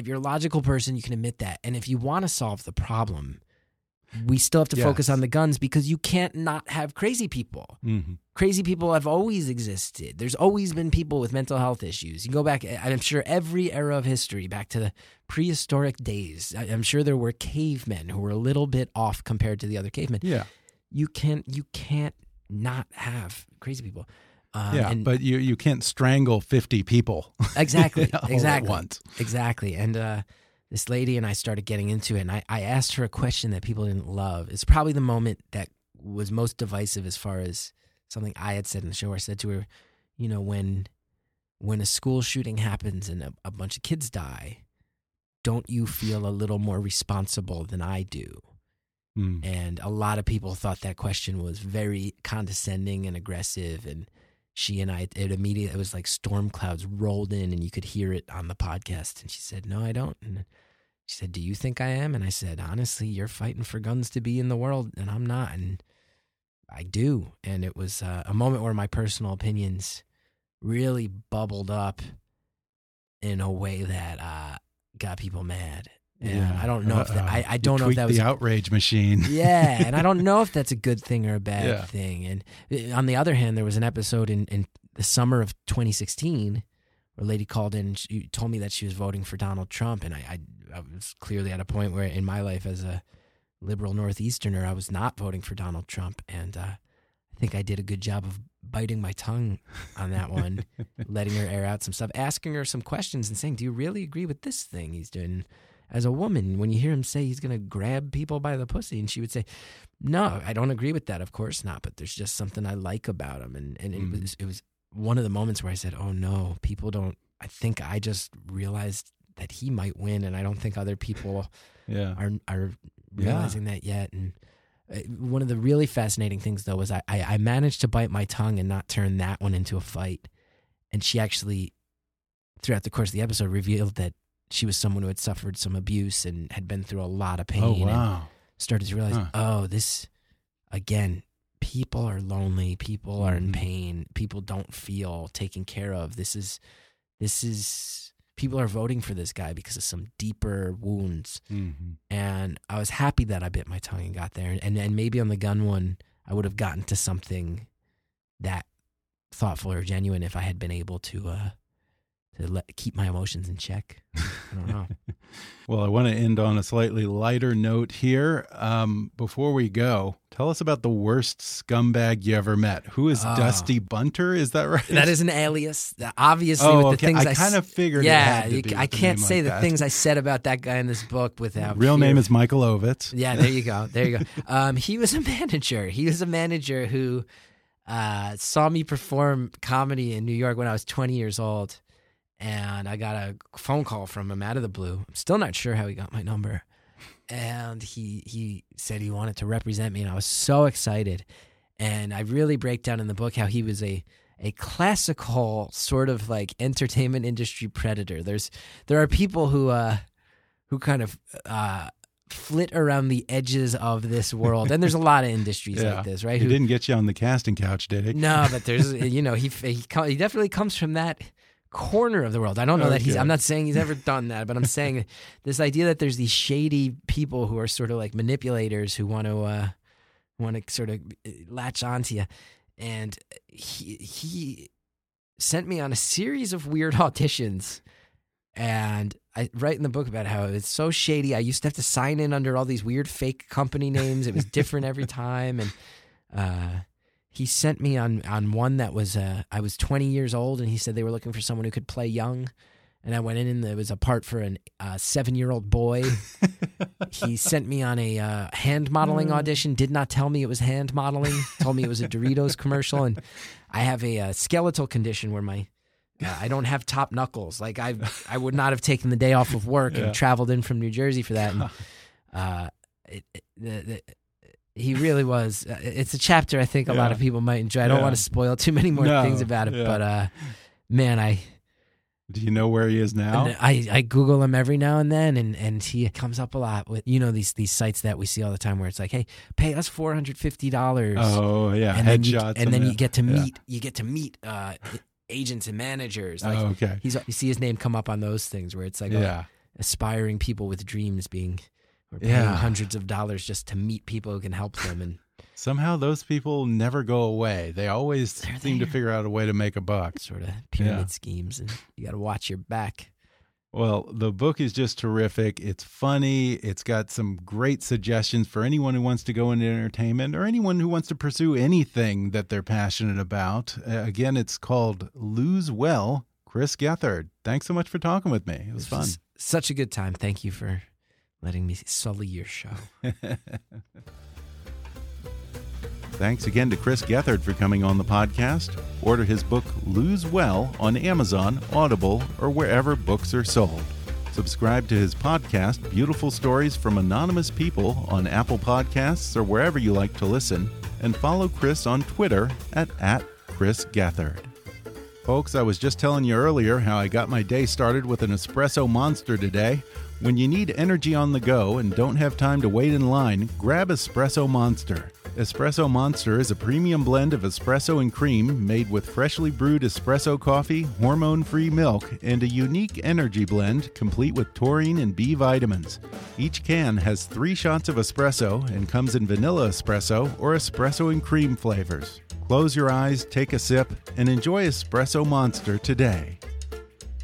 If you're a logical person, you can admit that. And if you want to solve the problem, we still have to focus on the guns because you can't not have crazy people. Mhm. Crazy people have always existed. There's always been people with mental health issues. You go back, and I'm sure every era of history, back to the prehistoric days. I'm sure there were cavemen who were a little bit off compared to the other cavemen. Yeah. You can you can't not have crazy people. Um, yeah. and- but you, you can't strangle 50 people <laughs> exactly, all at exactly, once. exactly. And uh, this lady and I started getting into it, and I, I asked her a question that people didn't love. It's probably the moment that was most divisive as far as something I had said in the show. Where I said to her, you know, when when a school shooting happens and a, a bunch of kids die, don't you feel a little more responsible than I do? Mm. And a lot of people thought that question was very condescending and aggressive. And she and I, it immediately, it was like storm clouds rolled in and you could hear it on the podcast. And she said, No, I don't. And she said, Do you think I am? And I said, Honestly, you're fighting for guns to be in the world and I'm not. And I do. And it was uh, a moment where my personal opinions really bubbled up in a way that uh, got people mad. And I don't know if that, I, I don't know if that was the outrage machine. yeah, <laughs> and I don't know if that's a good thing or a bad Yeah. thing. And uh, on the other hand, there was an episode in, in the summer of 2016 where a lady called in and she told me that she was voting for Donald Trump, and I, I, I was clearly at a point where in my life as a liberal northeasterner, I was not voting for Donald Trump, and uh, I think I did a good job of biting my tongue on that one, <laughs> letting her air out some stuff, asking her some questions, and saying, "Do you really agree with this thing he's doing?" As a woman, when you hear him say he's going to grab people by the pussy, and she would say, "No, I don't agree with that. Of course not. But there's just something I like about him." And and Mm. it was it was one of the moments where I said, "Oh no, people don't." I think I just realized that he might win, and I don't think other people <laughs> yeah. are are Yeah. realizing that yet. And uh, one of the really fascinating things, though, was I, I I managed to bite my tongue and not turn that one into a fight. And she actually, throughout the course of the episode, revealed that she was someone who had suffered some abuse and had been through a lot of pain. Oh, and wow. started to realize, Huh. oh, this again. People are lonely. People are in Mhm. pain. People don't feel taken care of. This is, this is. People are voting for this guy because of some deeper wounds Mhm. and I was happy that I bit my tongue and got there. And and maybe on the gun one, I would have gotten to something that thoughtful or genuine if I had been able to uh, to let, keep my emotions in check. I don't know. <laughs> well, I want to end on a slightly lighter note here. Um, before we go, tell us about the worst scumbag you ever met. Who is Oh. Dusty Bunter? Is that right? That is an alias. Obviously, Oh, with the okay. things I s- kind of figured it Yeah, had to you I can't say like the that. things I said about that guy in this book without Real fear. name is Michael Ovitz. Yeah, there you go. <laughs> There you go. Um, he was a manager. He was a manager who uh, saw me perform comedy in New York when I was 20 years old. And I got a phone call from him out of the blue. I'm still not sure how he got my number. And he he said he wanted to represent me, and I was so excited. And I really break down in the book how he was a a classical sort of like entertainment industry predator. There's there are people who uh who kind of uh flit around the edges of this world. And there's a lot of industries <laughs> Yeah. like this, right? He Who- didn't get you on the casting couch, did he? no, but there's <laughs> you know he he he definitely comes from that corner of the world. I don't know that he's. I'm not saying he's ever done that, but I'm <laughs> saying this idea that there's these shady people who are sort of like manipulators who want to uh, want to sort of uh, latch onto you, and he he sent me on a series of weird <laughs> auditions. And I write in the book about how it's so shady. I used to have to sign in under all these weird fake company names. It was different every <laughs> time, and uh, he sent me on on one that was uh, I was 20 years old, and he said they were looking for someone who could play young. And I went in, and there was a part for an uh, seven year old boy. <laughs> he sent me on a uh, hand modeling audition. Did not tell me it was hand modeling. Told me it was a Doritos commercial, and I have a, uh skeletal condition where my uh, I don't have top knuckles. Like I I would not have taken the day off of work Yeah. and traveled in from New Jersey for that. And, <laughs> uh, it, it- the, the, he really was. Uh, it's a chapter I think a lot of people might enjoy. I don't Yeah. want to spoil too many more No, things about it, yeah. but uh, man, I Do you know where he is now? I, I Google him every now and then, and, and he comes up a lot with you know these these sites that we see all the time where it's like, hey, pay us four hundred fifty dollars, oh yeah, and then you, headshots. and then you get to yeah. meet you get to meet uh, agents and managers. Like oh, okay. he's you see his name come up on those things where it's like oh, yeah. aspiring people with dreams being or paying Yeah. hundreds of dollars just to meet people who can help them and <laughs> Somehow those people never go away. They always seem to figure out a way to make a buck. sort of pyramid Yeah. schemes, and you got to watch your back. Well, the book is just terrific. It's funny. It's got some great suggestions for anyone who wants to go into entertainment or anyone who wants to pursue anything that they're passionate about. Uh, again, it's called Lose Well. Chris Gethard, thanks so much for talking with me. It was This fun. was such a good time. Thank you for letting me sully your show. <laughs> Thanks again to Chris Gethard for coming on the podcast. Order his book Lose Well on Amazon, Audible, or wherever books are sold. Subscribe to his podcast, Beautiful Stories from Anonymous People, on Apple Podcasts or wherever you like to listen. And follow Chris on Twitter at, at Chris Gethard. Folks, I was just telling you earlier how I got my day started with an espresso monster today. When you need energy on the go and don't have time to wait in line, grab Espresso Monster. Espresso Monster is a premium blend of espresso and cream made with freshly brewed espresso coffee, hormone free milk, and a unique energy blend complete with taurine and B vitamins. Each can has three shots of espresso and comes in vanilla espresso or espresso and cream flavors. Close your eyes, take a sip, and enjoy Espresso Monster today.